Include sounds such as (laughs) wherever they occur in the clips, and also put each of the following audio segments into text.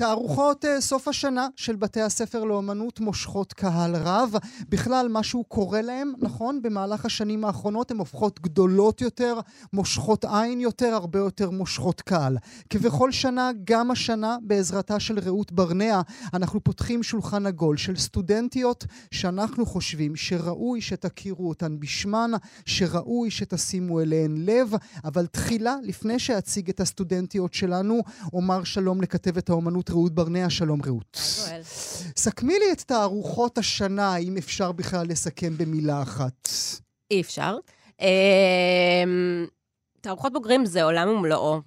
תערוכות אה, סוף השנה של בתי הספר לאומנות מושכות קהל רב. בכלל, משהו קורה להם, נכון? במהלך השנים האחרונות הן הופכות גדולות יותר, מושכות עין יותר, הרבה יותר מושכות קהל. כבכל שנה, גם השנה, בעזרתה של רעות ברנע, אנחנו פותחים שולחן עגול של סטודנטיות שאנחנו חושבים שראוי שתכירו אותן בשמן, שראוי שתשימו אליהן לב, אבל תחילה, לפני שאציג את הסטודנטיות שלנו, אומר שלום לכתבת האומנות רעות ברנע, שלום רעות. סכמי לי את תערוכות השנה, אם אפשר בכלל לסכם במילה אחת. אי אפשר. אמ, תערוכות בוגרים זה עולם ומלואו.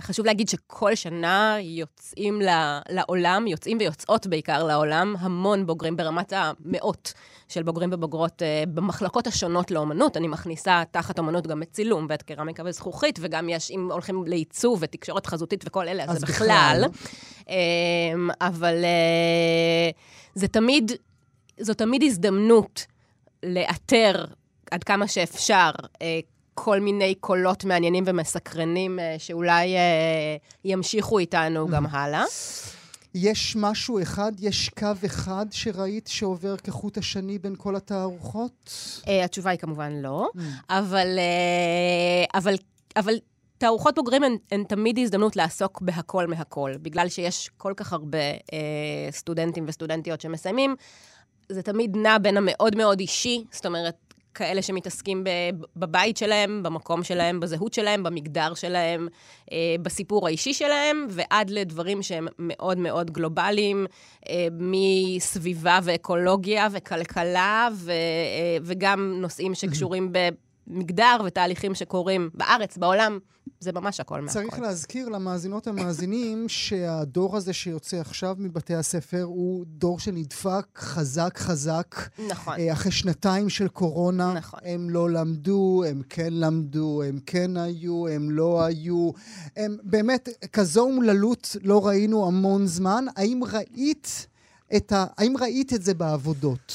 חשוב להגיד שכל שנה יוצאים לעולם, יוצאים ויוצאות בעיקר לעולם, המון בוגרים ברמת המאות של בוגרים ובוגרות אה, במחלקות השונות לאומנות. אני מכניסה תחת אומנות גם את צילום ואת קרמיקה וזכוכית, וגם יש, אם הולכים לעיצוב ותקשורת חזותית וכל אלה, אז, אז זה בכלל. בכלל. אמ, אבל אה, זה תמיד, זו תמיד הזדמנות לאתר עד כמה שאפשר אה, כל מיני קולות מעניינים ומסקרנים אה, שאולי אה, ימשיכו איתנו גם הלאה. יש משהו אחד, יש קו אחד שראית שעובר כחוט השני בין כל התערוכות? אה, התשובה היא כמובן לא, אבל, אה, אבל, אבל תערוכות בוגרים הן, הן תמיד הזדמנות לעסוק בהכל מהכל. בגלל שיש כל כך הרבה אה, סטודנטים וסטודנטיות שמסיימים, זה תמיד נע בין המאוד מאוד אישי, זאת אומרת, כאלה שמתעסקים בבית שלהם, במקום שלהם, בזהות שלהם, במגדר שלהם, אה, בסיפור האישי שלהם, ועד לדברים שהם מאוד מאוד גלובליים, אה, מסביבה ואקולוגיה וכלכלה, ו, אה, וגם נושאים שקשורים במגדר ותהליכים שקורים בארץ, בעולם. זה ממש הכל מהכל. צריך להזכיר למאזינות המאזינים (coughs) שהדור הזה שיוצא עכשיו מבתי הספר הוא דור שנדפק חזק חזק. נכון. אה, אחרי שנתיים של קורונה, נכון. הם לא למדו, הם כן למדו, הם כן היו, הם לא היו. הם באמת, כזו אומללות לא ראינו המון זמן. האם ראית את, ה... האם ראית את זה בעבודות?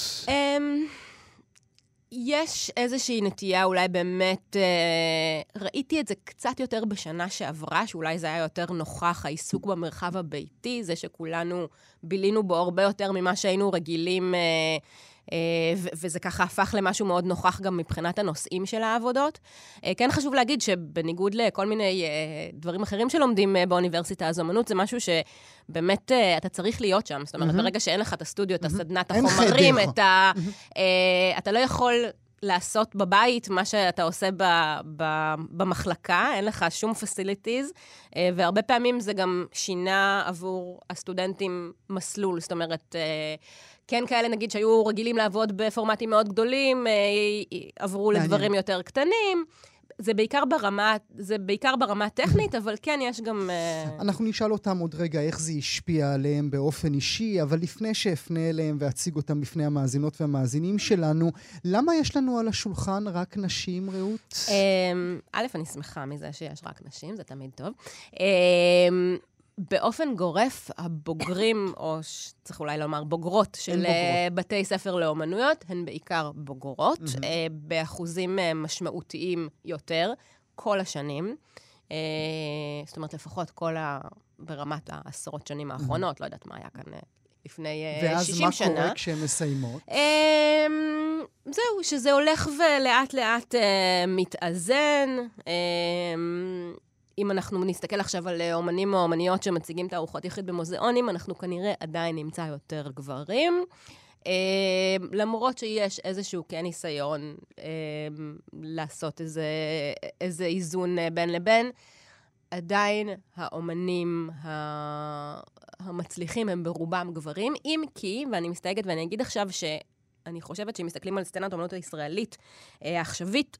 יש איזושהי נטייה, אולי באמת, אה, ראיתי את זה קצת יותר בשנה שעברה, שאולי זה היה יותר נוכח, העיסוק במרחב הביתי, זה שכולנו בילינו בו הרבה יותר ממה שהיינו רגילים, אה, וזה ככה הפך למשהו מאוד נוכח גם מבחינת הנושאים של העבודות. אה, כן חשוב להגיד שבניגוד לכל מיני אה, דברים אחרים שלומדים אה, באוניברסיטה, אז אמנות זה משהו שבאמת אה, אתה צריך להיות שם. זאת אומרת, ברגע שאין לך את הסטודיו, את הסדנת החומרים. את ה... אה, אתה לא יכול לעשות בבית מה שאתה עושה ב, ב, במחלקה, אין לך שום אה, והרבה פעמים זה גם שינה עבור הסטודנטים מסלול. זאת אומרת, אה, כן כאלה, נגיד, שהיו רגילים לעבוד בפורמטים מאוד גדולים, אה, עברו מעניין. לדברים יותר קטנים. זה בעיקר ברמה, זה בעיקר ברמה הטכנית, אבל כן, יש גם... אה, אנחנו נשאל אותם עוד רגע איך זה השפיע עליהם באופן אישי, אבל לפני שאפנה אליהם ואציג אותם בפני המאזינות והמאזינים שלנו, למה יש לנו על השולחן רק נשים, רעות? אמ, א', אני שמחה מזה שיש רק נשים, זה תמיד טוב. אמ, באופן גורף, הבוגרים, או צריך אולי לומר בוגרות של בוגרות. אה, בתי ספר לאומנויות, הן בעיקר בוגרות, אה, באחוזים אה, משמעותיים יותר, כל השנים. זאת אומרת, לפחות כל ה... ברמת העשרות שנים האחרונות, לא יודעת מה היה כאן לפני אה, 60 ואז שנה. מה קורה כשהן מסיימות? אמ, זהו, שזה הולך ולאט לאט מתאזן. אם אנחנו נסתכל עכשיו על אה, אומנים או אומניות שמציגים תערוכות יחיד במוזיאונים, אנחנו כנראה עדיין נמצא יותר גברים. אמ, למרות שיש איזשהו כן ניסיון אמ, לעשות איזה, איזה איזון אה, בין לבין, עדיין האומנים ה- המצליחים הם ברובם גברים, אם כי, ואני מסתייגת ואני אגיד עכשיו שאני חושבת שאם מסתכלים על סצנת האומנות הישראלית אה, העכשווית,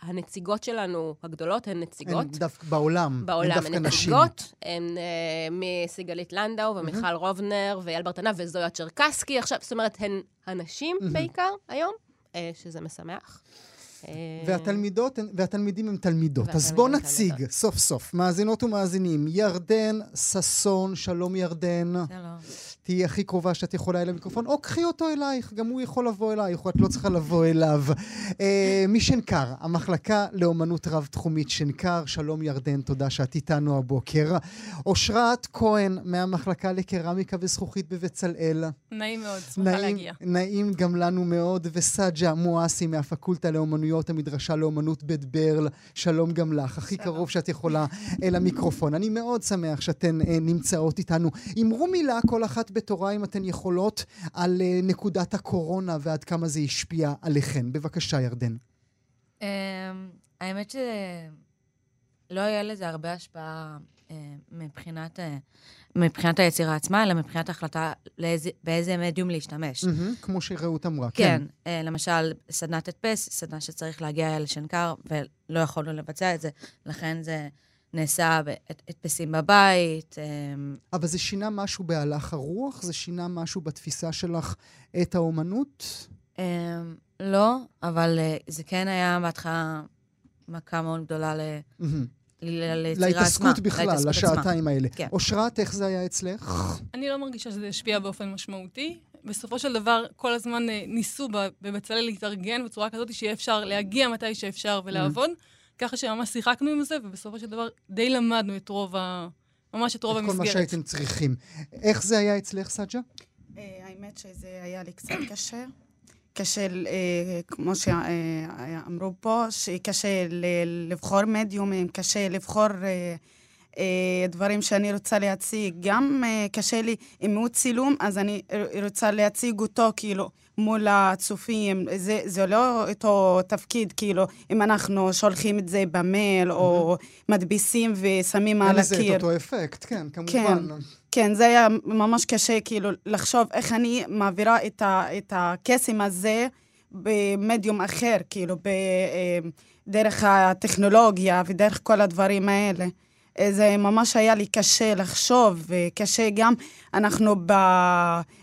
הנציגות שלנו הגדולות הן נציגות. הן דווקא בעולם. בעולם הן הן דווקא נשים. נציגות, הן אה, מסיגלית לנדאו ומיכל רובנר ואייל ברטנה וזויה צ'רקסקי עכשיו, זאת אומרת, הן הנשים בעיקר היום, אה, שזה משמח. אה, והתלמידות, והתלמידים הם תלמידות. אז בואו נציג, תלמידות. סוף סוף, מאזינות ומאזינים, ירדן ששון, שלום ירדן. שלום. תהיי הכי קרובה שאת יכולה אל המיקרופון, או קחי אותו אלייך, גם הוא יכול לבוא אלייך, או את לא צריכה לבוא אליו. אה, משנקר, המחלקה לאומנות רב-תחומית שנקר, שלום ירדן, תודה שאת איתנו הבוקר. אושרת כהן, מהמחלקה לקרמיקה וזכוכית בבצלאל. נעים מאוד, שמחה להגיע. נעים גם לנו מאוד, וסאג'ה מואסי מהפקולטה לאומנויות, המדרשה לאומנות בית ברל, שלום גם לך, הכי שלום. קרוב שאת יכולה אל המיקרופון. אני מאוד שמח שאתן אה, נמצאות איתנו. אמרו מילה כל אחת בתורה, אם אתן יכולות, על אה, נקודת הקורונה ועד כמה זה השפיע עליכן. בבקשה, ירדן. אמ, האמת שלא היה לזה הרבה השפעה אה, מבחינת, אה, מבחינת היצירה עצמה, אלא מבחינת ההחלטה לאיזה- באיזה מדיום להשתמש. מהמם, כמו שרעות אמרה. כן, אה, למשל, סדנת הדפס, סדנה שצריך להגיע אל שנקר, ולא יכולנו לבצע את זה, לכן זה נעשה בהדפסים בבית. אמ, אבל זה שינה משהו בהלך הרוח? זה שינה משהו בתפיסה שלך את האומנות? אמ, לא, אבל אה, זה כן היה בהתחלה מכה מאוד גדולה ל- מהמם. עצמה. להתעסקות בכלל, להתעסקות עצמה. לשעתיים האלה. כן. אושרת, איך זה היה אצלך? אני לא מרגישה שזה השפיע באופן משמעותי. בסופו של דבר, כל הזמן אה, ניסו בבצלאל להתארגן בצורה כזאת שיהיה אפשר להגיע מתי שאפשר ולעבוד, ככה שממש שיחקנו עם זה, ובסופו של דבר די למדנו את רוב ה... ממש את רוב את כל מה המסגרת. שהייתם צריכים. איך זה היה אצלך, סאג'ה? אה, האמת שזה היה לי קצת קשה. קשה, אה, כמו שאמרו פה, שקשה לבחור מדיומים, קשה לבחור אה, אה, דברים שאני רוצה להציג. גם קשה לי, אם הוא צילום, אז אני רוצה להציג אותו כאילו מול הצופים. זה, זה לא אותו תפקיד, כאילו, אם אנחנו שולחים את זה במייל, או מדפיסים ושמים אין על לזה הקיר. את אותו אפקט, כן, כמובן. כן, זה היה ממש קשה, כאילו, לחשוב איך אני מעבירה את, ה, את הקסם הזה במדיום אחר, כאילו, אה, דרך הטכנולוגיה ודרך כל הדברים האלה. אה, זה ממש היה לי קשה לחשוב, וקשה גם, אנחנו ב,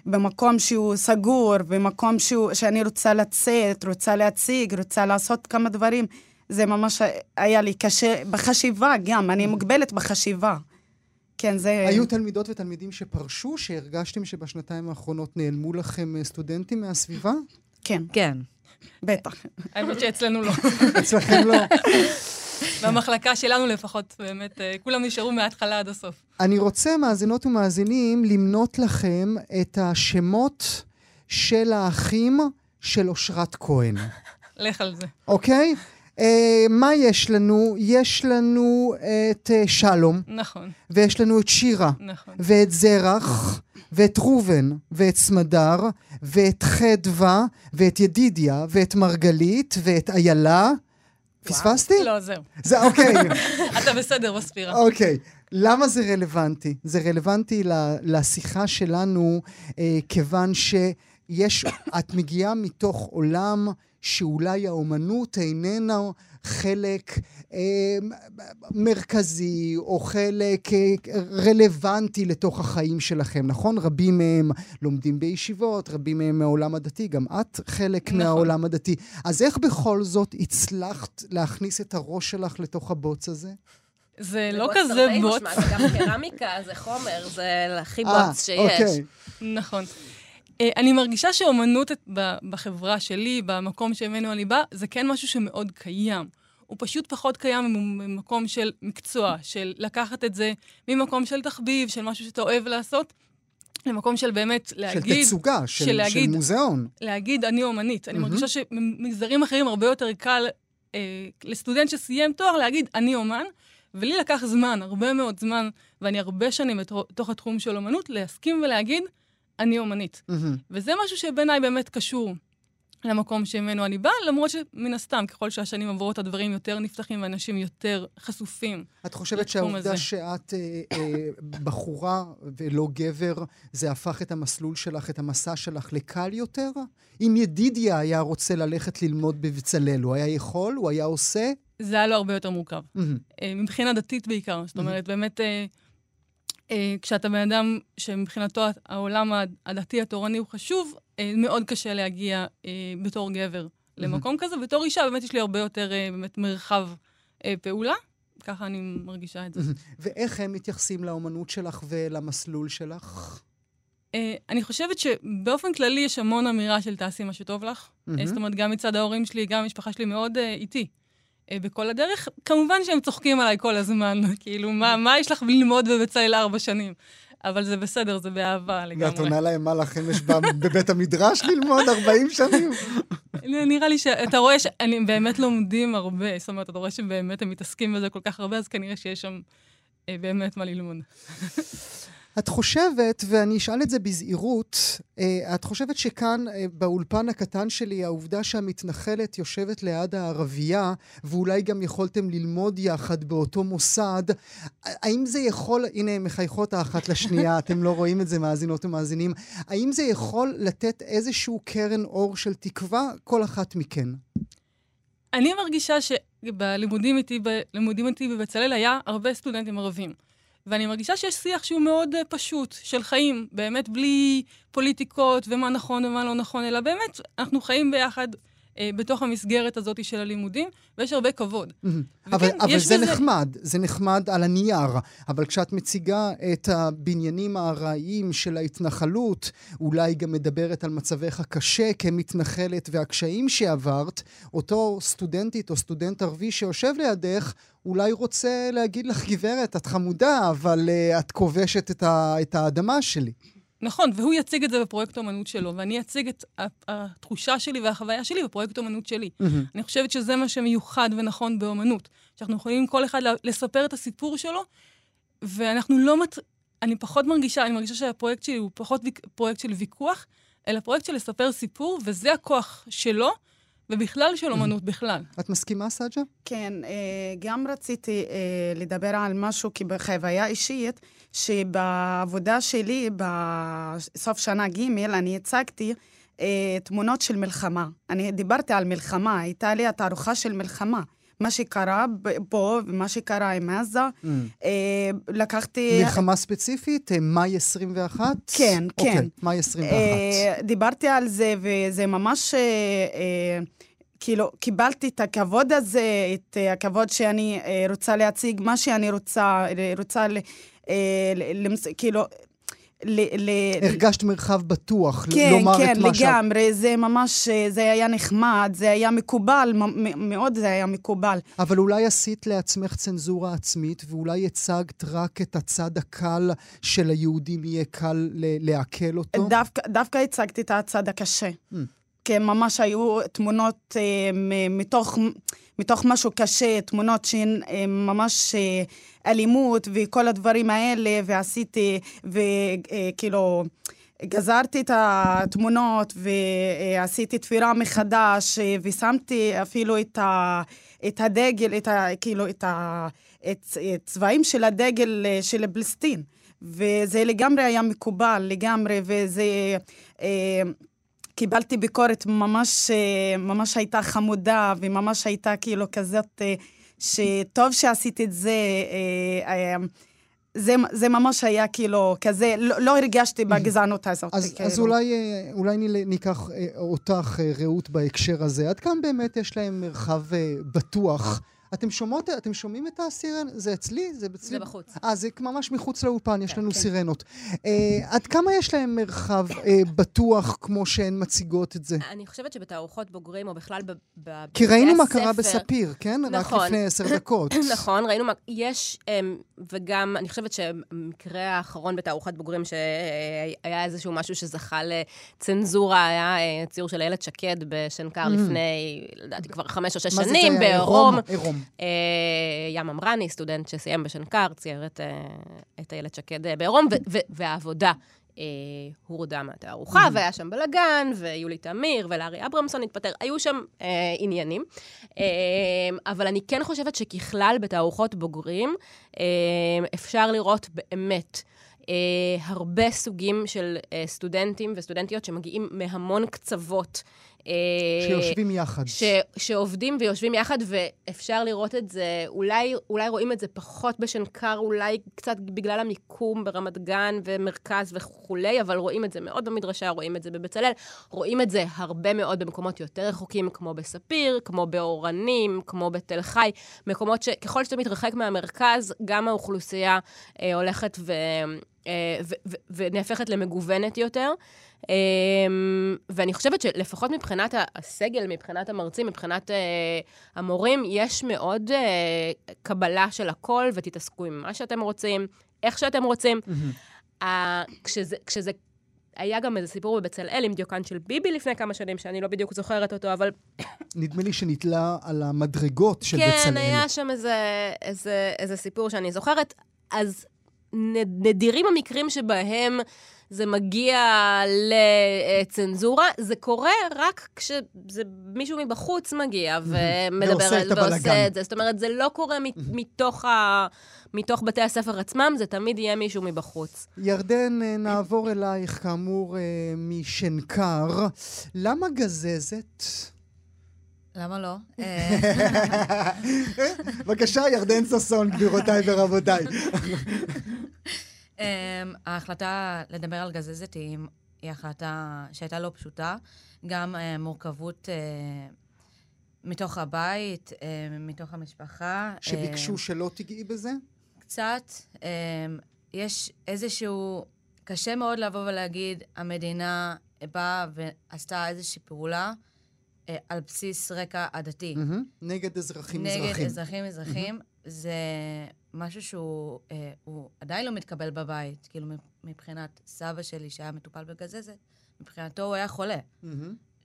במקום שהוא סגור, במקום שהוא, שאני רוצה לצאת, רוצה להציג, רוצה לעשות כמה דברים. זה ממש היה לי קשה, בחשיבה גם, אני מוגבלת בחשיבה. כן, זה... היו תלמידות ותלמידים שפרשו, שהרגשתם שבשנתיים האחרונות נעלמו לכם אה, סטודנטים מהסביבה? כן, כן. בטח. האמת שאצלנו לא. (laughs) אצלכם לא. במחלקה שלנו לפחות, באמת, אה, כולם נשארו מההתחלה עד הסוף. אני רוצה, מאזינות ומאזינים, למנות לכם את השמות של האחים של אושרת כהן, לך על זה. אוקיי? אה, מה יש לנו? יש לנו את אה, שלום, נכון, ויש לנו את שירה, נכון. ואת זרח, ואת ראובן, ואת סמדר, ואת חדווה, ואת ידידיה, ואת מרגלית, ואת איילה. פספסתי? לא, זהו. זה אוקיי. (laughs) אתה בסדר בספירה. אוקיי. למה זה רלוונטי? זה רלוונטי לשיחה שלנו, אה, כיוון שיש, (coughs) את מגיעה מתוך עולם שאולי האומנות איננה חלק אה, מרכזי או חלק אה, רלוונטי לתוך החיים שלכם, נכון? רבים מהם לומדים בישיבות, רבים מהם מהעולם הדתי, גם את חלק נכון. מהעולם הדתי. אז איך בכל זאת הצלחת להכניס את הראש שלך לתוך הבוץ הזה? זה לא כזה בוץ. זה גם קרמיקה, זה חומר, זה הכי אה, בוץ שיש. אוקיי. נכון. אה, אני מרגישה שאומנות בחברה שלי, במקום שממנו אני באה, זה כן משהו שמאוד קיים. הוא פשוט פחות קיים ממקום של מקצוע, של לקחת את זה ממקום של תחביב, של משהו שאתה אוהב לעשות, למקום של באמת של להגיד, תצוגה, של, של של להגיד- מוזיאון. להגיד אני אומנית. אני מהמם. מרגישה שמגזרים אחרים הרבה יותר קל אה, לסטודנט שסיים תואר להגיד אני אומן, ולי לקח זמן, הרבה מאוד זמן, ואני הרבה שנים בתוך התחום של אומנות, להסכים ולהגיד אני אומנית. מהמם. וזה משהו שבעיניי באמת קשור למקום שממנו אני באה, למרות שמן הסתם, ככל שהשנים עוברות, הדברים יותר נפתחים ואנשים יותר חשופים. את חושבת לתחום שהעובדה הזה. שאת אה, אה, בחורה ולא גבר, זה הפך את המסלול שלך, את המסע שלך, לקל יותר? אם ידידיה היה רוצה ללכת ללמוד בבצלאל, הוא היה יכול? הוא היה עושה? זה היה לו הרבה יותר מורכב. אה, מבחינה דתית בעיקר. זאת אומרת, באמת, אה, אה, כשאתה בן אדם שמבחינתו העולם הד- הדתי התורני הוא חשוב, אה, מאוד קשה להגיע אה, בתור גבר למקום כזה. בתור אישה באמת יש לי הרבה יותר אה, באמת מרחב אה, פעולה. ככה אני מרגישה את זה. ואיך הם מתייחסים לאומנות שלך ולמסלול שלך? אה, אני חושבת שבאופן כללי יש המון אמירה של תעשי מה שטוב לך. אה, זאת אומרת, גם מצד ההורים שלי, גם המשפחה שלי מאוד אה, איתי. אה, בכל הדרך, כמובן שהם צוחקים עליי כל הזמן, (laughs) כאילו, מה, מה יש לך ללמוד בבצלאל ארבע שנים? אבל זה בסדר, זה באהבה ואת לגמרי. עונה להם, מה לכם יש (laughs) בבית המדרש ללמוד 40 שנים? (laughs) נראה לי שאתה רואה שהם באמת לומדים הרבה, זאת אומרת, אתה רואה שבאמת הם מתעסקים בזה כל כך הרבה, אז כנראה שיש שם אה, באמת מה ללמוד. את חושבת, ואני אשאל את זה בזהירות, אה, את חושבת שכאן, אה, באולפן הקטן שלי, העובדה שהמתנחלת יושבת ליד הערבייה, ואולי גם יכולתם ללמוד יחד באותו מוסד, האם זה יכול, הנה, הן מחייכות האחת לשנייה, (laughs) אתם לא רואים את זה, מאזינות ומאזינים, האם זה יכול לתת איזשהו קרן אור של תקווה, כל אחת מכן? אני מרגישה שבלימודים איתי, בלימודים איתי בבצלאל היה הרבה סטודנטים ערבים. ואני מרגישה שיש שיח שהוא מאוד uh, פשוט, של חיים, באמת בלי פוליטיקות ומה נכון ומה לא נכון, אלא באמת, אנחנו חיים ביחד uh, בתוך המסגרת הזאת של הלימודים, ויש הרבה כבוד. אבל, וכן, אבל יש זה בזה- נחמד, זה נחמד על הנייר, אבל כשאת מציגה את הבניינים הארעיים של ההתנחלות, אולי גם מדברת על מצבך הקשה כמתנחלת והקשיים שעברת, אותו סטודנטית או סטודנט ערבי שיושב לידך, אולי רוצה להגיד לך, גברת, את חמודה, אבל uh, את כובשת את, ה, את האדמה שלי. נכון, והוא יציג את זה בפרויקט אומנות שלו, ואני אציג את התחושה שלי והחוויה שלי בפרויקט אומנות שלי. אני חושבת שזה מה שמיוחד ונכון באומנות, שאנחנו יכולים כל אחד לספר את הסיפור שלו, ואנחנו לא... מת... אני פחות מרגישה, אני מרגישה שהפרויקט שלי הוא פחות ויק... פרויקט של ויכוח, אלא פרויקט של לספר סיפור, וזה הכוח שלו, ובכלל של אומנות בכלל. את מסכימה, סאג'ה? כן, אה, גם רציתי אה, לדבר על משהו כי בחוויה אישית, שבעבודה שלי בסוף שנה ג' אני הצגתי אה, תמונות של מלחמה. אני דיברתי על מלחמה, הייתה לי התערוכה של מלחמה. מה שקרה פה ומה שקרה עם עזה, אה, לקחתי... מלחמה ספציפית, אה, מאי 21? כן, אוקיי, כן. מאי 21. אה, דיברתי על זה, וזה ממש, אה, אה, כאילו, קיבלתי את הכבוד הזה, את הכבוד שאני אה, רוצה להציג מה שאני רוצה, אה, רוצה, ל- ל- למס- כאילו, ל- ל- הרגשת מרחב בטוח, כן, לומר כן, את מה שאת... לגמרי, זה ממש, זה היה נחמד, זה היה מקובל, מאוד זה היה מקובל. אבל אולי עשית לעצמך צנזורה עצמית, ואולי הצגת רק את הצד הקל של היהודים יהיה קל לעכל אותו? דווקא, דווקא הצגתי את הצד הקשה. כן, ממש היו תמונות אה, מתוך, מתוך משהו קשה, תמונות שהן אה, ממש אה, אלימות וכל הדברים האלה, ועשיתי, וכאילו... גזרתי את התמונות ועשיתי תפירה מחדש ושמתי אפילו את, ה, את הדגל, את ה, כאילו את הצבעים של הדגל של פלסטין. וזה לגמרי היה מקובל, לגמרי, וזה... אה, קיבלתי ביקורת ממש, אה, ממש הייתה חמודה, וממש הייתה כאילו כזאת, אה, שטוב שעשית את זה. אה, זה, זה ממש היה כאילו כזה, לא, לא הרגשתי בגזענות הזאת. אז, כאילו. אז אולי, אולי ניקח אותך, רעות, בהקשר הזה. עד כאן באמת יש להם מרחב בטוח. אתם שומעות, אתם שומעים את הסירן? זה אצלי? זה אצלי? זה בחוץ. אה, זה ממש מחוץ לאולפן, יש לנו כן. סירנות. אה, עד כמה יש להם מרחב אה, בטוח כמו שהן מציגות את זה? אני חושבת שבתערוכות בוגרים, או בכלל ב- ב- כי בבתי ראינו מה קרה הספר- בספיר, כן? רק נכון. לפני עשר דקות. (laughs) נכון, ראינו מה... יש, אמ, וגם, אני חושבת שהמקרה האחרון בתערוכת בוגרים, שהיה איזשהו משהו שזכה לצנזורה, היה אה, ציור של איילת שקד בשנקר לפני, לדעתי, כבר חמש או שש Mm. שנים, בעירום. עירום. אה, ים אמרני, סטודנט שסיים בשנקר, צייר את, אה, את איילת שקד אה, בעירום, והעבודה הורדה מהתערוכה, והיה שם בלאגן, ויולי תמיר ולארי אברמסון התפטר, היו שם אה, עניינים. אה, אבל אני כן חושבת שככלל בתערוכות בוגרים, אה, אפשר לראות באמת אה, הרבה סוגים של אה, סטודנטים וסטודנטיות שמגיעים מהמון קצוות אה, שיושבים יחד. ש, שעובדים ויושבים יחד, ואפשר לראות את זה, אולי, אולי רואים את זה פחות בשנקר, אולי קצת בגלל המיקום ברמת גן ומרכז וכולי, אבל רואים את זה מאוד במדרשה, רואים את זה בבצלאל, רואים את זה הרבה מאוד במקומות יותר רחוקים, כמו בספיר, כמו באורנים, כמו בתל חי, מקומות שככל שאתה מתרחק מהמרכז, גם האוכלוסייה אה, הולכת ו... אה, ו- ו- ונהפכת למגוונת יותר. אה, ואני חושבת שלפחות מבחינת הסגל, מבחינת המרצים, מבחינת אה, המורים, יש מאוד קבלה של הכל, ותתעסקו עם מה שאתם רוצים, איך שאתם רוצים. כשזה, כשזה היה גם איזה סיפור בבצלאל עם דיוקן של ביבי לפני כמה שנים, שאני לא בדיוק זוכרת אותו, אבל... (coughs) נדמה לי שנתלה על המדרגות של כן, בצלאל. כן, היה שם איזה, איזה, איזה סיפור שאני זוכרת. אז נדירים המקרים שבהם זה מגיע לצנזורה, זה קורה רק כשזה מישהו מבחוץ מגיע ומדבר ועושה את הבלאגן. ועושה את זה. זאת אומרת, זה לא קורה מתוך, ה, מתוך בתי הספר עצמם, זה תמיד יהיה מישהו מבחוץ. ירדן, אה, נעבור אלייך, כאמור, אה, משנקר. למה גזזת? למה לא? (laughs) בבקשה, ירדן ששון, גבירותיי ורבותיי. (laughs) אמ, ההחלטה לדבר על גזזת היא, היא החלטה שהייתה לא פשוטה. גם uh, מורכבות uh, מתוך הבית, uh, מתוך המשפחה. שביקשו שלא תיגעי בזה? קצת. יש איזשהו... קשה מאוד לבוא ולהגיד, המדינה באה ועשתה איזושהי פעולה. אה, על בסיס רקע עדתי. Mm-hmm. נגד אזרחים נגד מזרחים. נגד אזרחים mm-hmm. זה משהו שהוא אה, עדיין לא מתקבל בבית. כאילו, מבחינת סבא שלי, שהיה מטופל בגזזת, מבחינתו הוא היה חולה. Mm-hmm.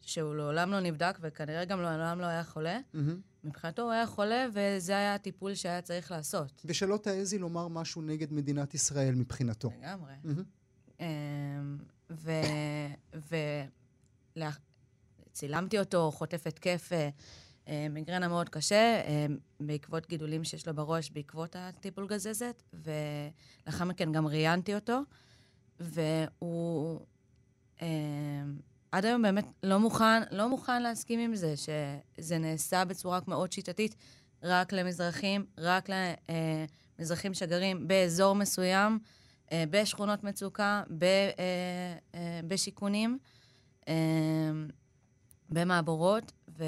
שהוא לעולם לא נבדק, וכנראה גם לעולם לא היה חולה. Mm-hmm. מבחינתו הוא היה חולה, וזה היה הטיפול שהיה צריך לעשות. ושלא תעזי לומר משהו נגד מדינת ישראל מבחינתו. לגמרי. Mm-hmm. ו... ו... צילמתי אותו, חוטף התקף אה, אה, מיגרנה מאוד קשה, אה, בעקבות גידולים שיש לו בראש, בעקבות הטיפול גזזת, ולאחר מכן גם ראיינתי אותו, והוא אה, עד היום באמת לא מוכן, לא מוכן להסכים עם זה, שזה נעשה בצורה מאוד שיטתית, רק למזרחים, רק למזרחים שגרים באזור מסוים, אה, בשכונות מצוקה, אה, אה, בשיכונים. אה, במעבורות, ו...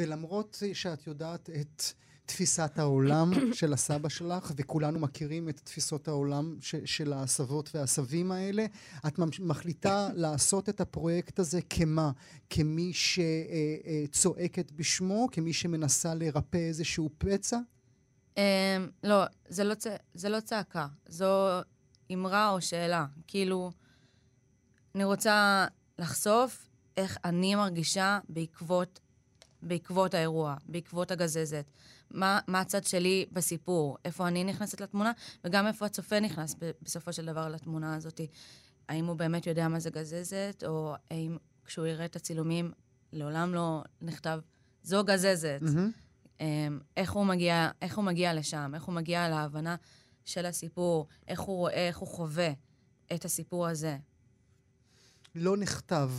ולמרות שאת יודעת את תפיסת העולם (coughs) של הסבא שלך, וכולנו מכירים את תפיסות העולם ש- של הסבות והסבים האלה, את מחליטה (coughs) לעשות את הפרויקט הזה כמה? כמי שצועקת בשמו? כמי שמנסה לרפא איזשהו פצע? Um, לא, זה לא. זה לא צעקה, זו אמרה או שאלה. כאילו, אני רוצה לחשוף איך אני מרגישה בעקבות, בעקבות האירוע, בעקבות הגזזת. מה, מה הצד שלי בסיפור, איפה אני נכנסת לתמונה, וגם איפה הצופה נכנס בסופו של דבר לתמונה הזאת. האם הוא באמת יודע מה זה גזזת, או האם כשהוא יראה את הצילומים, לעולם לא נכתב, זו גזזת. Mm-hmm. איך, הוא מגיע, איך הוא מגיע לשם, איך הוא מגיע להבנה של הסיפור, איך הוא רואה, איך הוא חווה את הסיפור הזה. לא נכתב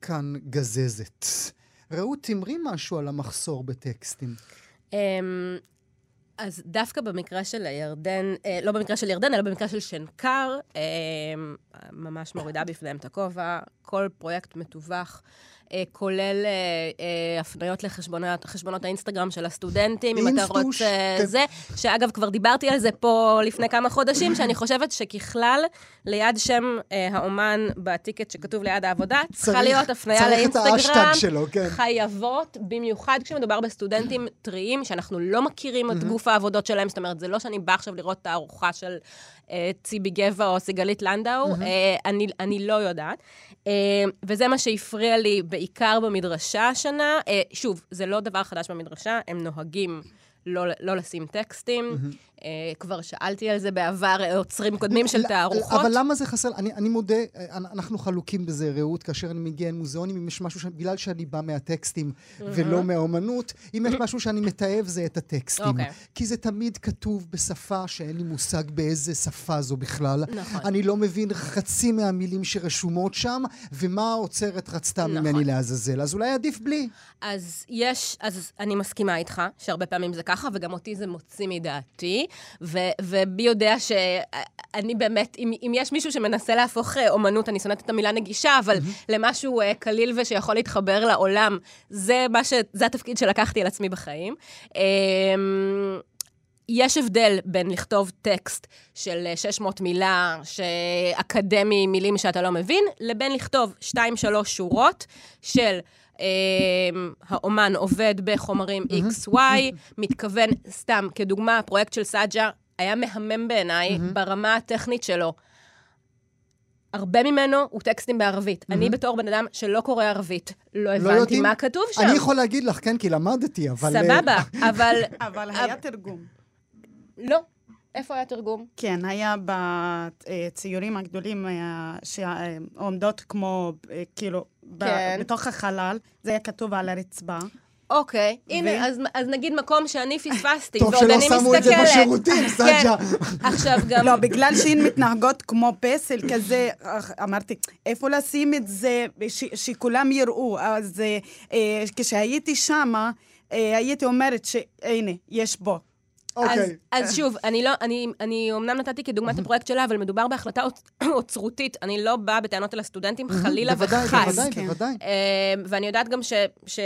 כאן גזזת. רעות, תמרי משהו על המחסור בטקסטים. אז דווקא במקרה של ירדן, אה, לא במקרה של ירדן, אלא במקרה של שנקר, אה, ממש מורידה בפניהם את הכובע. כל פרויקט מתווך. אה, כולל אה, אה, הפניות לחשבונות האינסטגרם של הסטודנטים, אם אתה רוצה כן. זה. שאגב, כבר דיברתי על זה פה לפני כמה חודשים, שאני חושבת שככלל, ליד שם האומן בטיקט שכתוב ליד העבודה, צריכה להיות הפניה לאינסטגרם. צריך את האשטג שלו, כן. חייבות, במיוחד כשמדובר בסטודנטים טריים, שאנחנו לא מכירים את גוף העבודות שלהם, זאת אומרת, זה לא שאני באה עכשיו לראות תערוכה של ציבי גבע או סיגלית לנדאו, אני לא יודעת. וזה מה שהפריע לי בעיקר במדרשה השנה. שוב, זה לא דבר חדש במדרשה, הם נוהגים לא, לא לשים טקסטים. Mm-hmm. אה, כבר שאלתי על זה בעבר אה, עוצרים קודמים של תערוכות. אבל למה זה חסר? אני, אני מודה, אה, אנחנו חלוקים בזה, רעות, כאשר אני מגיע למוזיאונים, אם יש משהו, ש... בגלל שאני בא מהטקסטים ולא מהאומנות, אם יש משהו שאני מתעב זה את הטקסטים. אוקיי. כי זה תמיד כתוב בשפה שאין לי מושג באיזה שפה זו בכלל. נכון. אני לא מבין חצי מהמילים שרשומות שם, ומה האוצרת רצתה נכון. ממני לעזאזל. אז אולי עדיף בלי. אז יש, אז אני מסכימה איתך, שהרבה פעמים זה ככה, וגם אותי זה מוציא מדעתי, ו, ובי יודע שאני באמת, אם, אם יש מישהו שמנסה להפוך אה, אומנות, אני שונאת את המילה נגישה, אבל למשהו אה, קליל ושיכול להתחבר לעולם, זה, ש, זה התפקיד שלקחתי על עצמי בחיים. אמ, יש הבדל בין לכתוב טקסט של אה, 600 מילה, שאקדמי, מילים שאתה לא מבין, לבין לכתוב 2-3 שורות של אה, האומן עובד בחומרים XY, מתכוון, סתם, כדוגמה, הפרויקט של סאג'ה היה מהמם בעיניי ברמה הטכנית שלו. הרבה ממנו הוא טקסטים בערבית. אני בתור בן אדם שלא קורא ערבית, לא הבנתי יודעים? מה כתוב שם. אני יכול להגיד לך, כן, כי למדתי, אבל... אה, סבבה, אבל... אבל היה תרגום. לא. איפה היה תרגום? כן, היה בציורים הגדולים אה, שעומדות כמו, אה, כאילו, כן. בתוך החלל, זה היה כתוב על הרצפה. אוקיי, הנה, ו- אז, אז נגיד מקום שאני (laughs) פספסתי, טוב ועוד שלא אני שמו את זה מסתכלת. בשירותים. כן. עכשיו (laughs) גם... לא, בגלל שהן מתנהגות כמו פסל כזה, אמרתי, איפה לשים את זה ש, שכולם יראו? אז אה, אה, כשהייתי שמה, אה, הייתי אומרת שהנה, יש בו. אז, אוקיי. אז שוב, אני לא, אני, אני אומנם נתתי כדוגמה את הפרויקט שלה, אבל מדובר בהחלטה אוצ- (clears throat) אוצרותית. אני לא באה בטענות על הסטודנטים, חלילה בוודאי, וחס. בוודאי, כן. בוודאי. אה, ואני יודעת גם ש... ש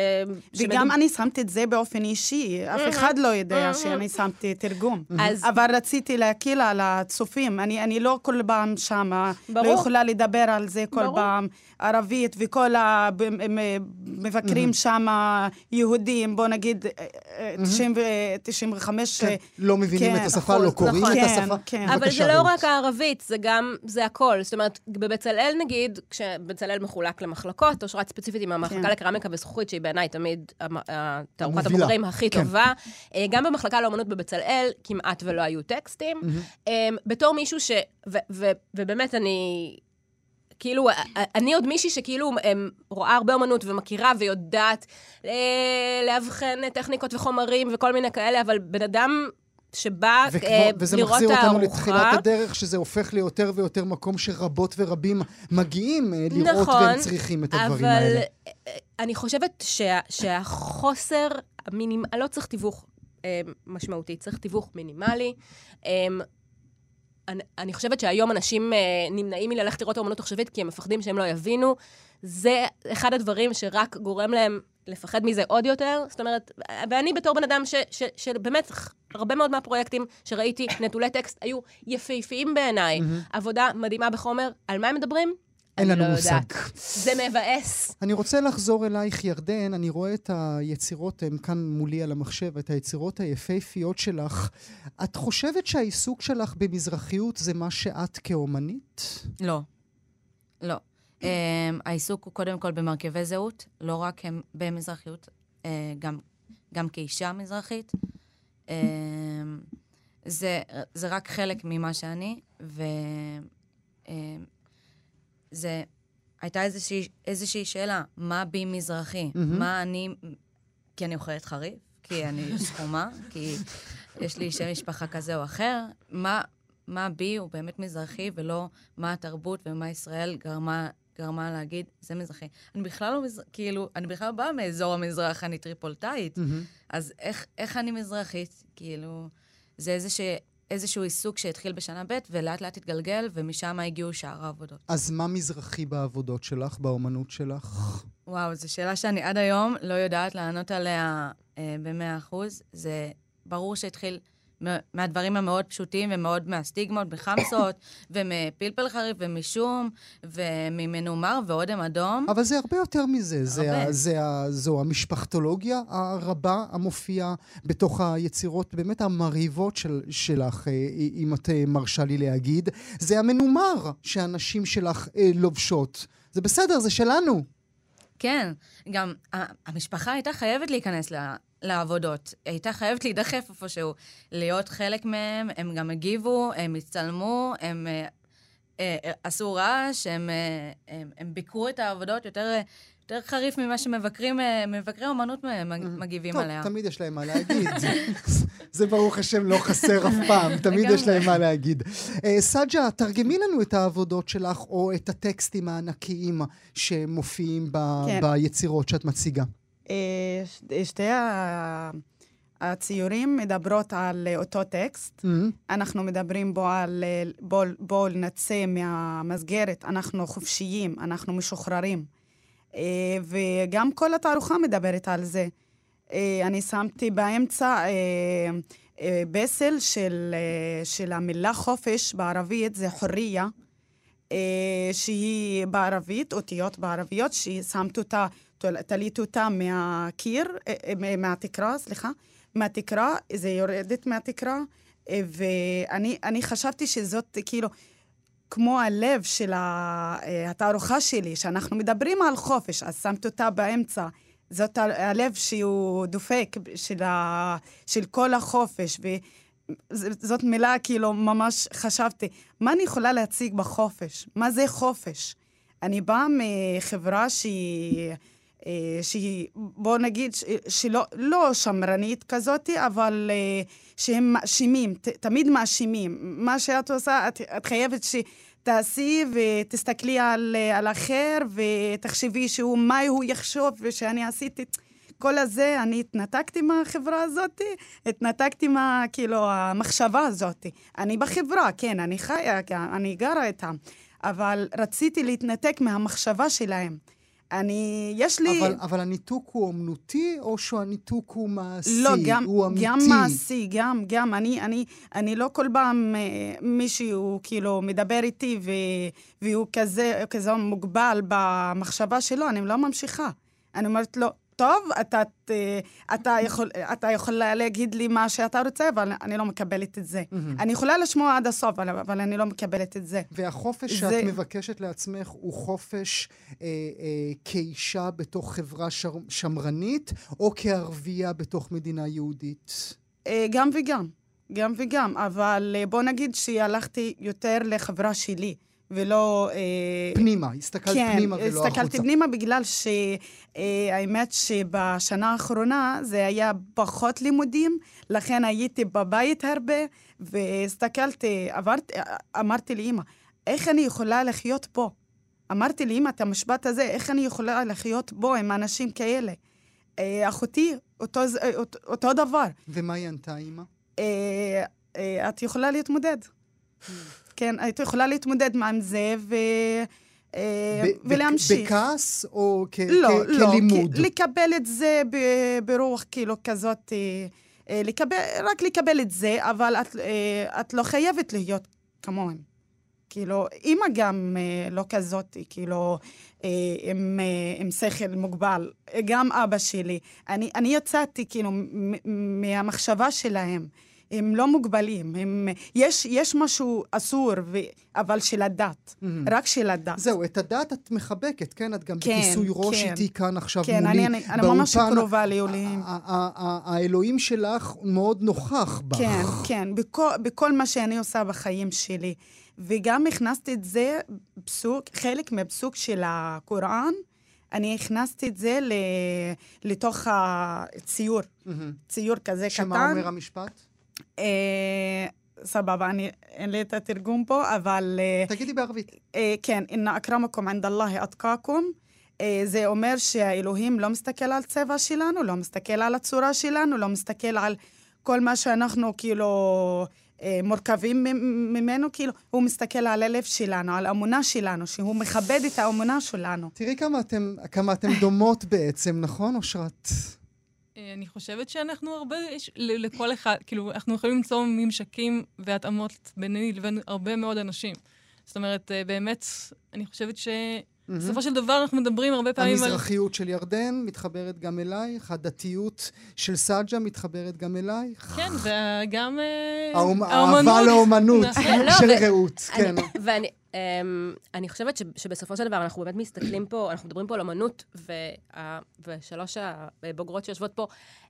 וגם שמדוב- אני שמתי את זה באופן אישי, אף אחד לא יודע שאני שמתי תרגום. אז- אבל רציתי להקל על הצופים, אני, אני לא כל פעם שמה, לא ברור. יכולה לדבר על זה כל ברור. פעם ערבית, וכל המבקרים שמה יהודים, בוא נגיד אה, אה, 90 ו- 95... כן, לא מבינים כן, את השפה, אחוז, לא קוראים נכון. את כן, השפה. כן. אבל בבקשה, זה לא. רק הערבית, זה גם, זה הכל. זאת אומרת, בבצלאל נגיד, כשבצלאל מחולק למחלקות, אושרת ספציפית עם המחלקה כן. לקרמיקה וזכוכית, שהיא בעיניי תמיד המ- ה- תערוכת. הבוגרים הכי כן. טובה. אה, גם במחלקה לאומנות בבצלאל כמעט ולא היו טקסטים. אה, בתור מישהו ש... ובאמת, אני... כאילו, אני עוד מישהי שכאילו em, רואה הרבה אומנות ומכירה ויודעת אה, לאבחן טכניקות וחומרים וכל מיני כאלה, אבל בן אדם שבא אה, וזה לראות מחזיר אותנו. לתחילת הדרך, שזה הופך ליותר ויותר מקום שרבות ורבים מגיעים אה, לראות נכון, והם צריכים את הדברים אבל האלה. אה, אני חושבת שה, שהחוסר המינימלי, לא צריך תיווך אה, משמעותי, צריך תיווך מינימלי. אה, אני, חושבת שהיום אנשים אה, נמנעים מללכת לראות אומנות עכשווית כי הם מפחדים שהם לא יבינו. זה אחד הדברים שרק גורם להם לפחד מזה עוד יותר. זאת אומרת, ואני בתור בן אדם ש, ש, שבאמת הרבה מאוד מהפרויקטים שראיתי, נטולי טקסט, היו יפהפיים בעיניי. עבודה מדהימה בחומר. על מה הם מדברים? אין לנו לא מושג. יודעת. זה מבאס. אני רוצה לחזור אלייך, ירדן. אני רואה את היצירות, הם כאן מולי על המחשב, את היצירות היפהפיות שלך. את חושבת שהעיסוק שלך במזרחיות זה מה שאת כאומנית? לא. לא. Um, העיסוק הוא קודם כל במרכיבי זהות, לא רק הם במזרחיות, uh, גם, גם כאישה מזרחית. Um, זה, זה רק חלק ממה שאני, ו... Um, זה... הייתה איזושהי, איזושהי שאלה, מה בי מזרחי? מהמם. מה אני... כי אני אוכלת חריף? כי אני (laughs) סכומה? כי יש לי שם משפחה כזה או אחר? מה, מה בי הוא באמת מזרחי, ולא מה התרבות ומה ישראל גרמה, גרמה להגיד, זה מזרחי. אני בכלל לא מזרחית, כאילו, אני בכלל לא באה מאזור המזרח, אני טריפולטאית. אז איך, איך אני מזרחית? כאילו, זה איזשה, איזשהו עיסוק שהתחיל בשנה ב' ולאט לאט התגלגל, ומשם הגיעו שאר העבודות. אז מה מזרחי בעבודות שלך, באומנות שלך? וואו, זו שאלה שאני עד היום לא יודעת לענות עליה אה, במאה אחוז. זה ברור שהתחיל מהדברים המאוד פשוטים ומאוד מהסטיגמות, מחמסות, (coughs) ומפלפל חריף, ומשום, וממנומר ואודם אדום. אבל זה הרבה יותר מזה. זה הרבה. ה, זה ה, זו המשפחתולוגיה הרבה המופיעה בתוך היצירות באמת המרהיבות של, שלך, אה, אם את אה, מרשה לי להגיד. זה המנומר שהנשים שלך אה, לובשות. זה בסדר, זה שלנו. כן, גם המשפחה הייתה חייבת להיכנס ל... לעבודות. היא הייתה חייבת להידחף איפשהו, להיות חלק מהם, הם גם הגיבו, הם הצטלמו, הם אה, אה, עשו רעש, הם, אה, הם, הם ביקרו את העבודות יותר, יותר חריף ממה שמבקרים אה, מבקרי אומנות מ- מגיבים טוב, עליה. תמיד יש להם מה להגיד. (laughs) זה ברוך השם לא חסר אף פעם, (laughs) תמיד יש להם מה להגיד. אה, סאג'ה, תרגמי לנו את העבודות שלך או את הטקסטים הענקיים שמופיעים ב- כן. ביצירות שאת מציגה. אה, ש- שתי הציורים מדברות על אה, אותו טקסט. Mhm. אנחנו מדברים בו על אה, בואו בוא נצא מהמסגרת, אנחנו חופשיים, אנחנו משוחררים. אה, וגם כל התערוכה מדברת על זה. אה, אני שמתי באמצע אה, אה, בסל של, אה, של המילה חופש בערבית, זה חוריה, אה, שהיא בערבית, אותיות בערביות, ששמת אותה, תל- תלית אותה מהקיר, אה, אה, מהתקרה, סליחה, מהתקרה, זה יורדת מהתקרה, אה, ואני אני חשבתי שזאת כאילו... כמו הלב של התערוכה שלי, שאנחנו מדברים על חופש, אז שמת אותה באמצע. זאת הלב שהוא דופק של, ה, של כל החופש. וזאת מילה, כאילו, ממש חשבתי, מה אני יכולה להציג בחופש? מה זה חופש? אני באה מחברה שהיא, שהיא בוא נגיד, שלא לא שמרנית כזאת, אבל אה, שהם מאשימים, תמיד מאשימים. מה שאת עושה, את, את חייבת שתעשי ותסתכלי על, אה, על האחר ותחשבי שהוא, מה הוא יחשוב ושאני עשיתי. כל הזה, אני התנתקתי מהחברה הזאת, התנתקתי מה, כאילו, המחשבה הזאת. אני בחברה, כן, אני חיה, אני גרה איתם, אבל רציתי להתנתק מהמחשבה שלהם. אני, יש לי... אבל, אבל הניתוק הוא אומנותי, או שהניתוק הוא מעשי? לא, גם, הוא אמיתי? גם מעשי, גם, גם. אני, אני, אני לא כל פעם אה, מישהו כאילו מדבר איתי ו, והוא כזה, כזה מוגבל במחשבה שלו, אני לא ממשיכה. אני אומרת לו, טוב, אתה, אתה, יכול, אתה יכול להגיד לי מה שאתה רוצה, אבל אני לא מקבלת את זה. אני יכולה לשמוע עד הסוף, אבל, אבל אני לא מקבלת את זה. והחופש זה- שאת מבקשת לעצמך הוא חופש אה, אה, כאישה בתוך חברה שר, שמרנית, או כערבייה בתוך מדינה יהודית? אה, גם וגם, גם וגם, אבל אה, בוא נגיד שהלכתי יותר לחברה שלי, ולא... אה, פנימה, הסתכלת כן, פנימה ולא החוצה. הסתכלתי פנימה בגלל שהאמת שבשנה האחרונה זה היה פחות לימודים, לכן הייתי בבית הרבה, והסתכלתי, עברתי, אמרתי לאמא, איך אני יכולה לחיות פה? אמרתי לאמא את המשפט הזה, איך אני יכולה לחיות בו עם אנשים כאלה? אה, אחותי, אותו, אה, אותו, אותו דבר. ומה היא ענתה, אימא? אה, אה, את יכולה להתמודד. כן, את יכולה להתמודד עם זה ו... אה, ולהמשיך. בכעס או כ- לא, כ- לא, כלימוד? כי- לקבל את זה ברוח כאילו כזאת, אה, אה, לקבל, רק לקבל את זה, אבל את, את לא חייבת להיות כמוהם. כאילו, אימא גם לא כזאת, כאילו, עם, עם שכל מוגבל. גם אבא שלי. אני, אני יצאתי, כאילו, מהמחשבה שלהם. הם לא מוגבלים, הם, יש, יש משהו אסור, ו, אבל של הדת, מהמם. רק של הדת. זהו, את הדת את מחבקת, כן? את גם כן, בכיסוי ראש כן. איתי כאן עכשיו כן, מולי. אני, אני, אני ממש. קרובה לאלוהים. האלוהים שלך מאוד נוכח בך. כן, כן, בכל, בכל מה שאני עושה בחיים שלי. וגם הכנסתי את זה, פסוק, חלק מהפסוק של הקוראן, אני הכנסתי את זה ל, לתוך הציור, מהמם. ציור כזה שמה קטן. אומר המשפט? אה, סבבה, אני, אין לי את התרגום פה, אבל... אה, תגידי בערבית. אה, כן, אינה אכרמכם ענד אללה אתקאכם. זה אומר שהאלוהים לא מסתכל על צבע שלנו, לא מסתכל על הצורה שלנו, לא מסתכל על כל מה שאנחנו כאילו מורכבים ממנו, כאילו, הוא מסתכל על הלב שלנו, על האמונה שלנו, שהוא מכבד את האמונה שלנו. תראי כמה אתם, כמה אתם דומות בעצם, נכון, אושרת? אה, אני חושבת שאנחנו הרבה, יש לכל אחד, כאילו, אנחנו יכולים למצוא ממשקים והתאמות ביני לבין הרבה מאוד אנשים. זאת אומרת, אה, באמת, אני חושבת שבסופו של דבר אנחנו מדברים הרבה פעמים על... המזרחיות של ירדן מתחברת גם אלייך, הדתיות של סאג'ה מתחברת גם אלייך. כן, וגם אה, האומ- האומנות. האהבה לאומנות נכון. לא, של ו- רעות, כן. אני- ואני אמ, אני חושבת ש- שבסופו של דבר אנחנו באמת מסתכלים פה, אנחנו מדברים פה על אומנות, וה- ושלוש הבוגרות שיושבות פה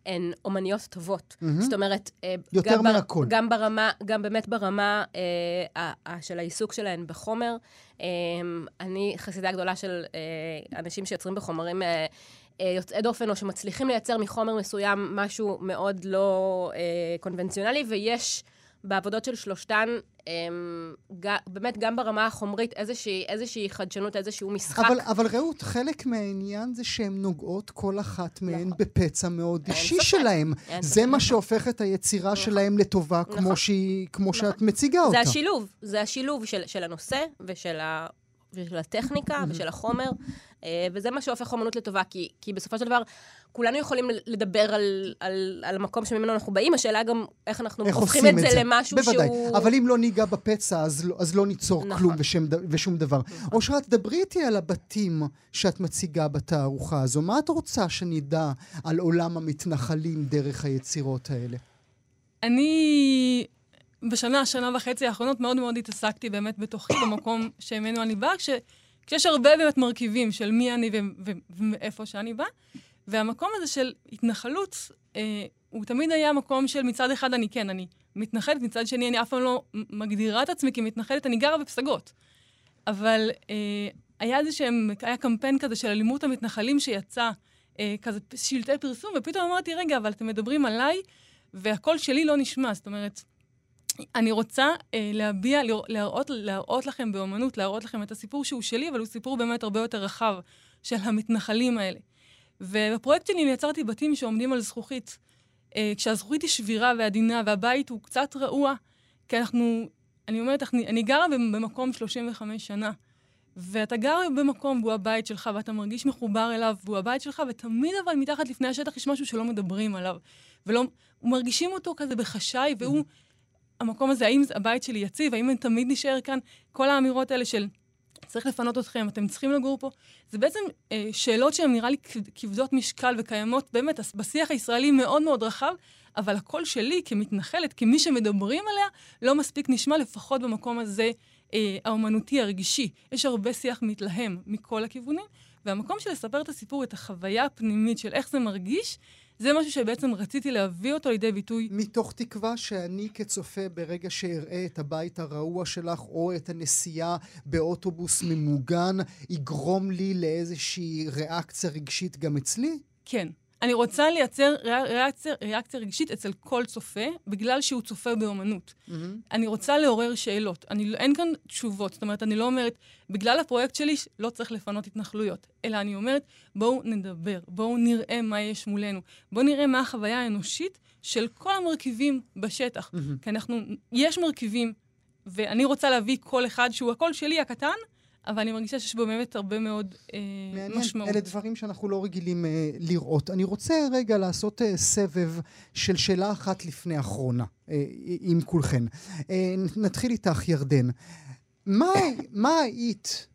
הן אומניות טובות. מהמם. זאת אומרת, אה, יותר גם בר- מהכל. גם ברמה, גם באמת ברמה אה, ה- ה- של העיסוק שלהן בחומר. אה, אני חסידה גדולה של אה, אנשים שיוצרים בחומרים אה, אה, יוצאי דופן, או שמצליחים לייצר מחומר מסוים משהו מאוד לא אה, קונבנציונלי, ויש בעבודות של שלושתן, ג- באמת גם ברמה החומרית, איזושהי, איזושהי חדשנות, איזשהו משחק. אבל, אבל רעות, חלק מהעניין זה שהן נוגעות כל אחת מהן נכון. בפצע מאוד אישי ספק. שלהן. זה ספק. מה שהופך את היצירה נכון. שלהן לטובה, כמו, נכון. שהיא, כמו נכון. שאת מציגה אותה. זה השילוב, זה השילוב של, של הנושא ושל, ה, ושל הטכניקה ושל החומר, אה, וזה מה שהופך אומנות לטובה, כי, כי בסופו של דבר כולנו יכולים לדבר על, על, על המקום שממנו אנחנו באים, השאלה גם איך אנחנו איך הופכים את זה למשהו בוודאי. שהוא... אבל אם לא ניגע בפצע, אז לא, אז לא ניצור נכון. כלום ושם, ושום דבר. אושרת, דברי איתי על הבתים שאת מציגה בתערוכה הזו. מה את רוצה שנדע על עולם המתנחלים דרך היצירות האלה? אני בשנה, שנה וחצי האחרונות מאוד מאוד התעסקתי באמת בתוכי, במקום שממנו אני באה, כש, כשיש הרבה באמת מרכיבים של מי אני ומאיפה שאני באה, והמקום הזה של התנחלות, אה, הוא תמיד היה מקום של מצד אחד אני כן, אני מתנחלת, מצד שני אני אף פעם לא מגדירה את עצמי כמתנחלת, אני גרה בפסגות. אבל אה, היה איזה שהם, היה קמפיין כזה של אלימות המתנחלים שיצא, אה, כזה שלטי פרסום, ופתאום אמרתי, רגע, אבל אתם מדברים עליי, והקול שלי לא נשמע. זאת אומרת, אני רוצה אה, להביע, להראות, להראות לכם באומנות, להראות לכם את הסיפור שהוא שלי, אבל הוא סיפור באמת הרבה יותר רחב של המתנחלים האלה. ובפרויקט שלי יצרתי בתים שעומדים על זכוכית. אה, כשהזכוכית היא שבירה ועדינה, והבית הוא קצת רעוע, כי אנחנו, אני אומרת, אני, אני גרה במ- במקום 35 שנה. ואתה גר במקום והוא הבית שלך, ואתה מרגיש מחובר אליו והוא הבית שלך, ותמיד אבל מתחת לפני השטח יש משהו שלא מדברים עליו. ולא, מרגישים אותו כזה בחשאי, והוא, המקום הזה, האם הבית שלי יציב, האם אני תמיד נשאר כאן? כל האמירות האלה של צריך לפנות אתכם, אתם צריכים לגור פה, זה בעצם אה, שאלות שהן נראה לי כבד- כבדות משקל וקיימות באמת בשיח הישראלי מאוד מאוד רחב, אבל הקול שלי כמתנחלת, כמי שמדברים עליה, לא מספיק נשמע, לפחות במקום הזה אה, האומנותי, הרגשי. יש הרבה שיח מתלהם מכל הכיוונים, והמקום של לספר את הסיפור, את החוויה הפנימית של איך זה מרגיש, זה משהו שבעצם רציתי להביא אותו לידי ביטוי. מתוך תקווה שאני כצופה, ברגע שאראה את הבית הרעוע שלך, או את הנסיעה באוטובוס ממוגן, יגרום לי לאיזושהי ריאקציה רגשית גם אצלי? כן. אני רוצה לייצר ריאק- ריאקציה, ריאקציה רגשית אצל כל צופה, בגלל שהוא צופה באומנות. אני רוצה לעורר שאלות. אני, אין כאן תשובות. זאת אומרת, אני לא אומרת, בגלל הפרויקט שלי לא צריך לפנות התנחלויות, אלא אני אומרת, בואו נדבר, בואו נראה מה יש מולנו, בואו נראה מה החוויה האנושית של כל המרכיבים בשטח. כי אנחנו, יש מרכיבים, ואני רוצה להביא כל אחד שהוא הקול שלי הקטן, אבל אני מרגישה שיש בו באמת הרבה מאוד אה, מעניין, משמעות. אלה דברים שאנחנו לא רגילים אה, לראות. אני רוצה רגע לעשות אה, סבב של שאלה אחת לפני אחרונה, אה, עם כולכן. אה, נתחיל איתך, ירדן. מה, מה היית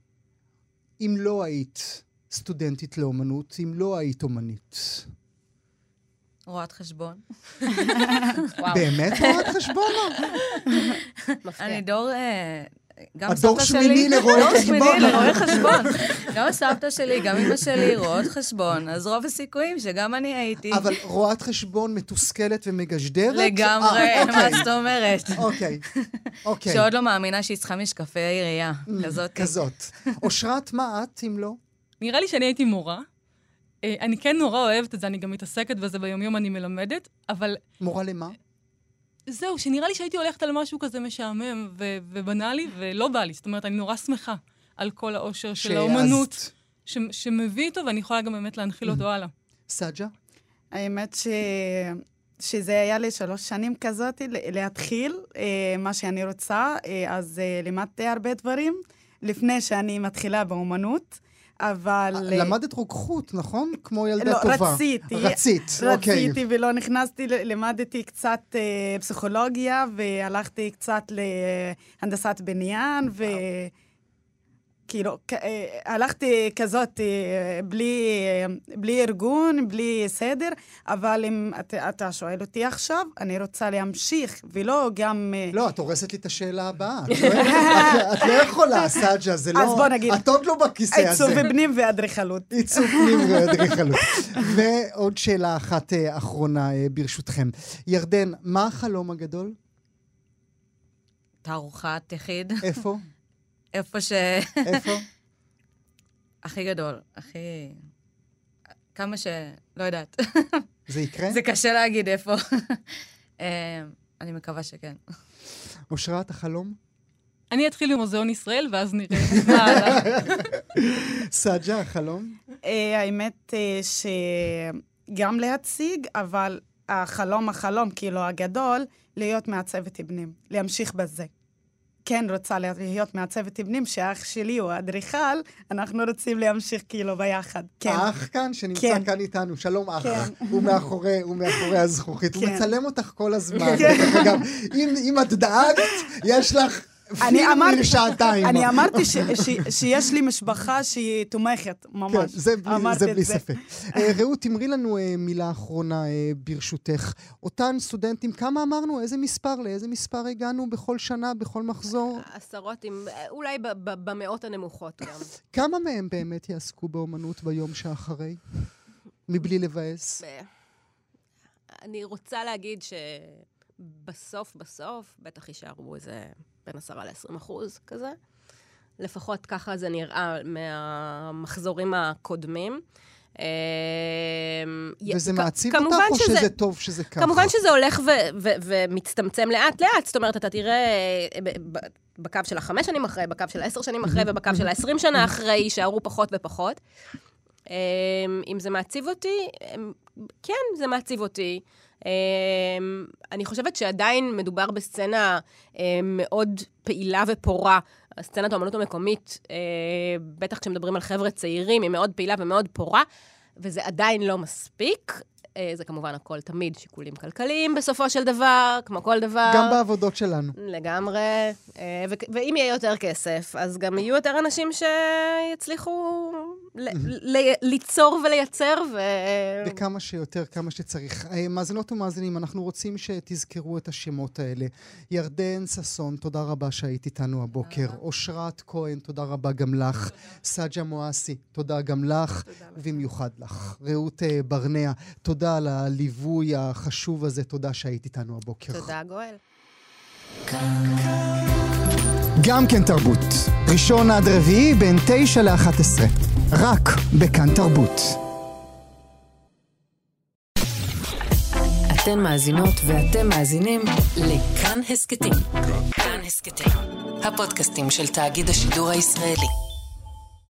אם לא היית סטודנטית לאומנות, אם לא היית אומנית? רואת חשבון. (laughs) באמת רואת חשבון? (laughs) אני דור... גם הדור סבתא שמיני שלי... לרואי דור חשבון. שמיני לרואי חשבון. גם סבתא שלי, גם אמא שלי רואות חשבון, אז רוב הסיכויים שגם אני הייתי. אבל רואת חשבון מתוסכלת ומגשדרת? לגמרי, אה, מה אוקיי, זאת אומרת? אוקיי, אוקיי. שעוד לא מאמינה שהיא צריכה משקפי ראייה. Mm, כזאת. כזאת. אושרת, מה את אם לא? נראה לי שאני הייתי מורה. אה, אני כן נורא אוהבת את זה, אני גם מתעסקת בזה ביומיום, אני מלמדת, אבל מורה למה? זהו, שנראה לי שהייתי הולכת על משהו כזה משעמם ו- ובנאלי, ולא בא לי. זאת אומרת, אני נורא שמחה על כל האושר של. האומנות ש- שמביא איתו, ואני יכולה גם באמת להנחיל אותו הלאה. סאג'ה? האמת ש... שזה היה לי שלוש שנים כזאת ל- להתחיל אה, מה שאני רוצה, אה, אז אה, לימדתי הרבה דברים לפני שאני מתחילה באומנות, אבל... אה, למדת רוקחות, נכון? כמו ילדה לא, טובה. רציתי. רצית, אוקיי. רציתי ולא נכנסתי, ל- לימדתי קצת אה, פסיכולוגיה והלכתי קצת להנדסת בניין, ו... כאילו, אה, הלכתי כזאת, אה, בלי, אה, בלי ארגון, בלי סדר, אבל אם אתה, אתה שואל אותי עכשיו, אני רוצה להמשיך, ולא גם... לא, את הורסת לי את השאלה הבאה. את לא- את- את לא יכולה, סאג'ה, זה לא... אז בוא נגיד, את עוד לא בכיסא עיצוב הזה. פנים ואדריכלות. עיצוב פנים ואדריכלות. ועוד שאלה אחת אחרונה, ברשותכם. ירדן, מה החלום הגדול? תערוכת יחיד, איפה? איפה ש... איפה? (laughs) הכי גדול, הכי... כמה ש... לא יודעת. זה יקרה? זה קשה להגיד איפה. (laughs) אה, אני מקווה שכן. אושרת, החלום? אני אתחיל עם מוזיאון ישראל, ואז נראה (laughs) מה הלאה. סאג'ה, החלום? אה, האמת אה, שגם להציג, אבל החלום, החלום, כאילו, הגדול, להיות מעצבת פנים, להמשיך בזה. כן רוצה להיות מעצבת פנים, שאח שלי הוא אדריכל, אנחנו רוצים להמשיך כאילו ביחד. כן. האח כאן, שנמצא כן. כאן איתנו, שלום אח. כן. הוא מאחורי, הוא מאחורי הזכוכית. הוא כן. מצלם אותך כל הזמן. אגב, אם אם את דאגת, יש לך אני אמרתי- לשעתיים. אני אמרתי ש- ש- שיש לי משפחה שהיא תומכת, כן, ממש. זה בלי, אמרתי זה בלי ספק. אה, רעות, תמרי לנו אה, מילה אחרונה אה, ברשותך. אותן סטודנטים, כמה אמרנו? איזה מספר? לאיזה מספר הגענו בכל שנה, בכל מחזור? עשרות, עם, אולי ב- ב- במאות הנמוכות גם. כמה מהם באמת יעסקו באומנות ביום שאחרי? מבלי לבאס. אני רוצה להגיד שבסוף בסוף, בטח יישארו איזה בין 10 ל-20 אחוז כזה. לפחות ככה זה נראה מהמחזורים הקודמים. אמ, וזה מעציב אותך, או שזה- שזה טוב שזה ככה? כמובן שזה הולך ו- ו- ומצטמצם לאט-לאט, זאת אומרת, אתה תראה אה, בקו של החמש שנים אחרי, בקו של העשר שנים אחרי ובקו של העשרים שנה אחרי, יישארו פחות ופחות. אמ, אם זה מעציב אותי, כן, זה מעציב אותי. אמ, אני חושבת שעדיין מדובר בסצנה אמ, מאוד פעילה ופורה. סצנת האמנות המקומית, אה, בטח כשמדברים על חבר'ה צעירים, היא מאוד פעילה ומאוד פורה, וזה עדיין לא מספיק. אה, זה כמובן הכל תמיד שיקולים כלכליים בסופו של דבר, כמו כל דבר. גם בעבודות שלנו. לגמרי. אה, ו- ואם יהיה יותר כסף, אז גם יהיו יותר אנשים שיצליחו ל- ל- ליצור ולייצר, ו... וכמה שיותר, כמה שצריך. אה, מאזינות ומאזינים, אנחנו רוצים שתזכרו את השמות האלה. ירדן ששון, תודה רבה שהיית איתנו הבוקר. אושרת כהן, תודה רבה גם לך. סאג'ה מואסי, תודה גם לך, ובמיוחד לך. רעות ברנע, תודה על הליווי החשוב הזה, תודה שהיית איתנו הבוקר. תודה, גואל. גם כן תרבות. ראשון עד רביעי בין 9 ל-11. רק בכאן תרבות. אתן מאזינות ואתם מאזינים לכאן הסכתים. כאן הסכתים, הפודקאסטים של תאגיד השידור הישראלי.